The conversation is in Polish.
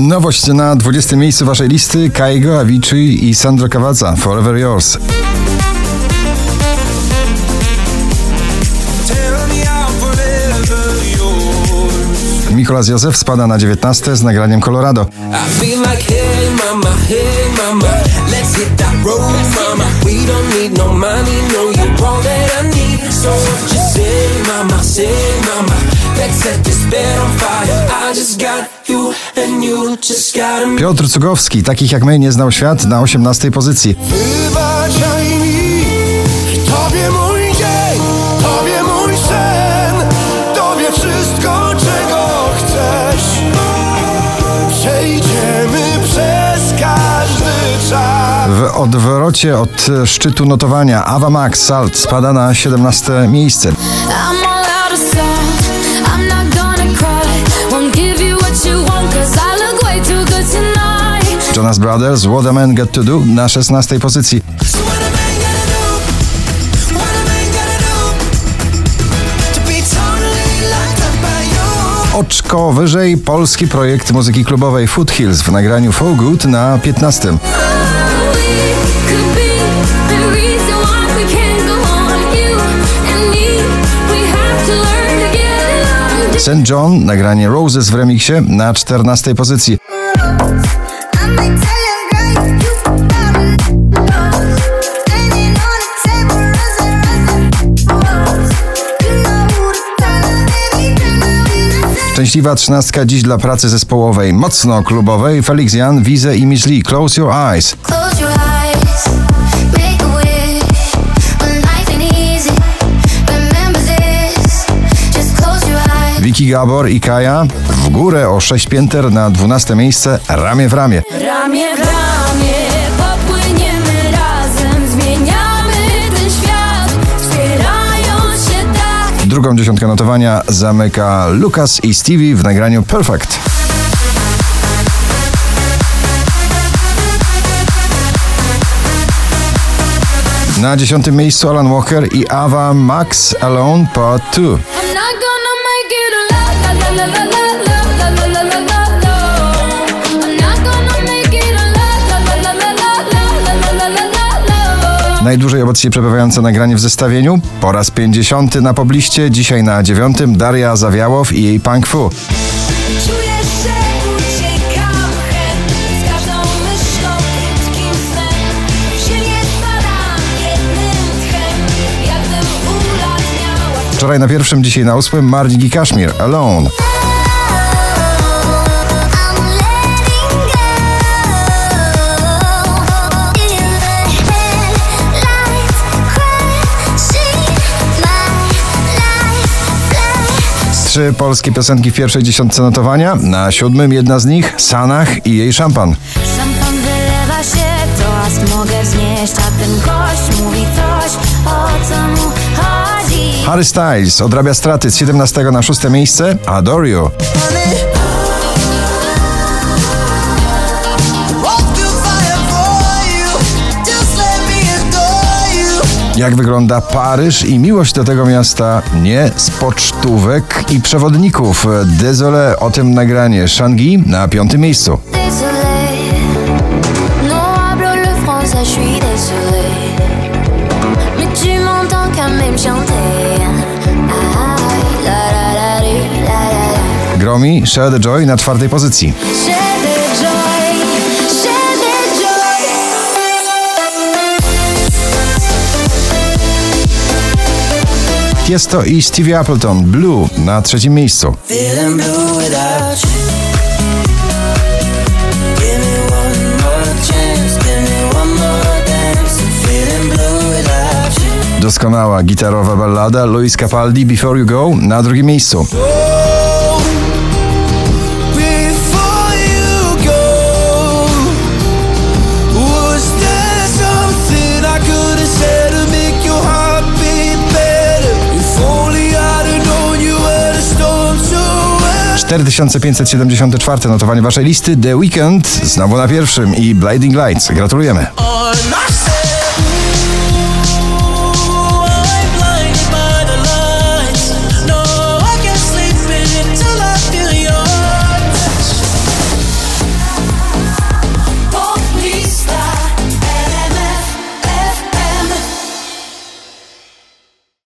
Nowość na 20 miejscu waszej listy Kaigo, Avicii i Sandro Cavazza Forever Yours. Mikolas Józef spada na 19 z nagraniem Colorado. Let's set this bed on fire. I just got Piotr Cugowski, takich jak my nie znał świat, na 18 pozycji. Wybaczaj mi, Tobie mój dzień, Tobie mój sen, Tobie wszystko, czego chcesz. Przejdziemy przez każdy czas. W odwrocie od szczytu notowania Ava Max Salt spada na 17 miejsce. Jonas Brothers, What a Man Got To Do na 16 pozycji. Oczko wyżej polski projekt muzyki klubowej Foothills w nagraniu For Good na 15. St. John, nagranie Roses w remiksie na 14 pozycji. Szczęśliwa trzynastka dziś dla pracy zespołowej, mocno klubowej, Felix Jan, Wize i Miss Lee, Close Your Eyes. Close your eyes. Vicky Gabor i Kaja w górę o 6 pięter na 12 miejsce, ramię w ramię. Ramię w ramię Drugą dziesiątkę notowania zamyka Lucas i Stevie w nagraniu Perfect. Na dziesiątym miejscu Alan Walker i Ava Max Alone Part 2. Najdłużej obecnie przebywające nagranie w zestawieniu po raz 50 na pobliście, dzisiaj na dziewiątym Daria Zawiałow i jej Punk Fu. Wczoraj na pierwszym, dzisiaj na ósmym Mardi Kashmir, Alone. Trzy polskie piosenki w pierwszej dziesiątce notowania. Na siódmym jedna z nich Sanach i jej szampan. Szampan wylewa się, toast mogę znieść, a ten gość mówi coś, o co mu chodzi. Harry Styles odrabia straty z 17 na 6 miejsce. Adore You. jak wygląda Paryż i miłość do tego miasta nie z pocztówek i przewodników. Désolé o tym nagranie. Shangi na piątym miejscu. Gromi Share Joy na czwartej pozycji. Tiesto i Stevie Appleton Blue na trzecim miejscu. Doskonała gitarowa ballada Luis Capaldi Before You Go na drugim miejscu. 4574 notowanie waszej listy The Weekend znowu na pierwszym i Blinding Lights. Gratulujemy.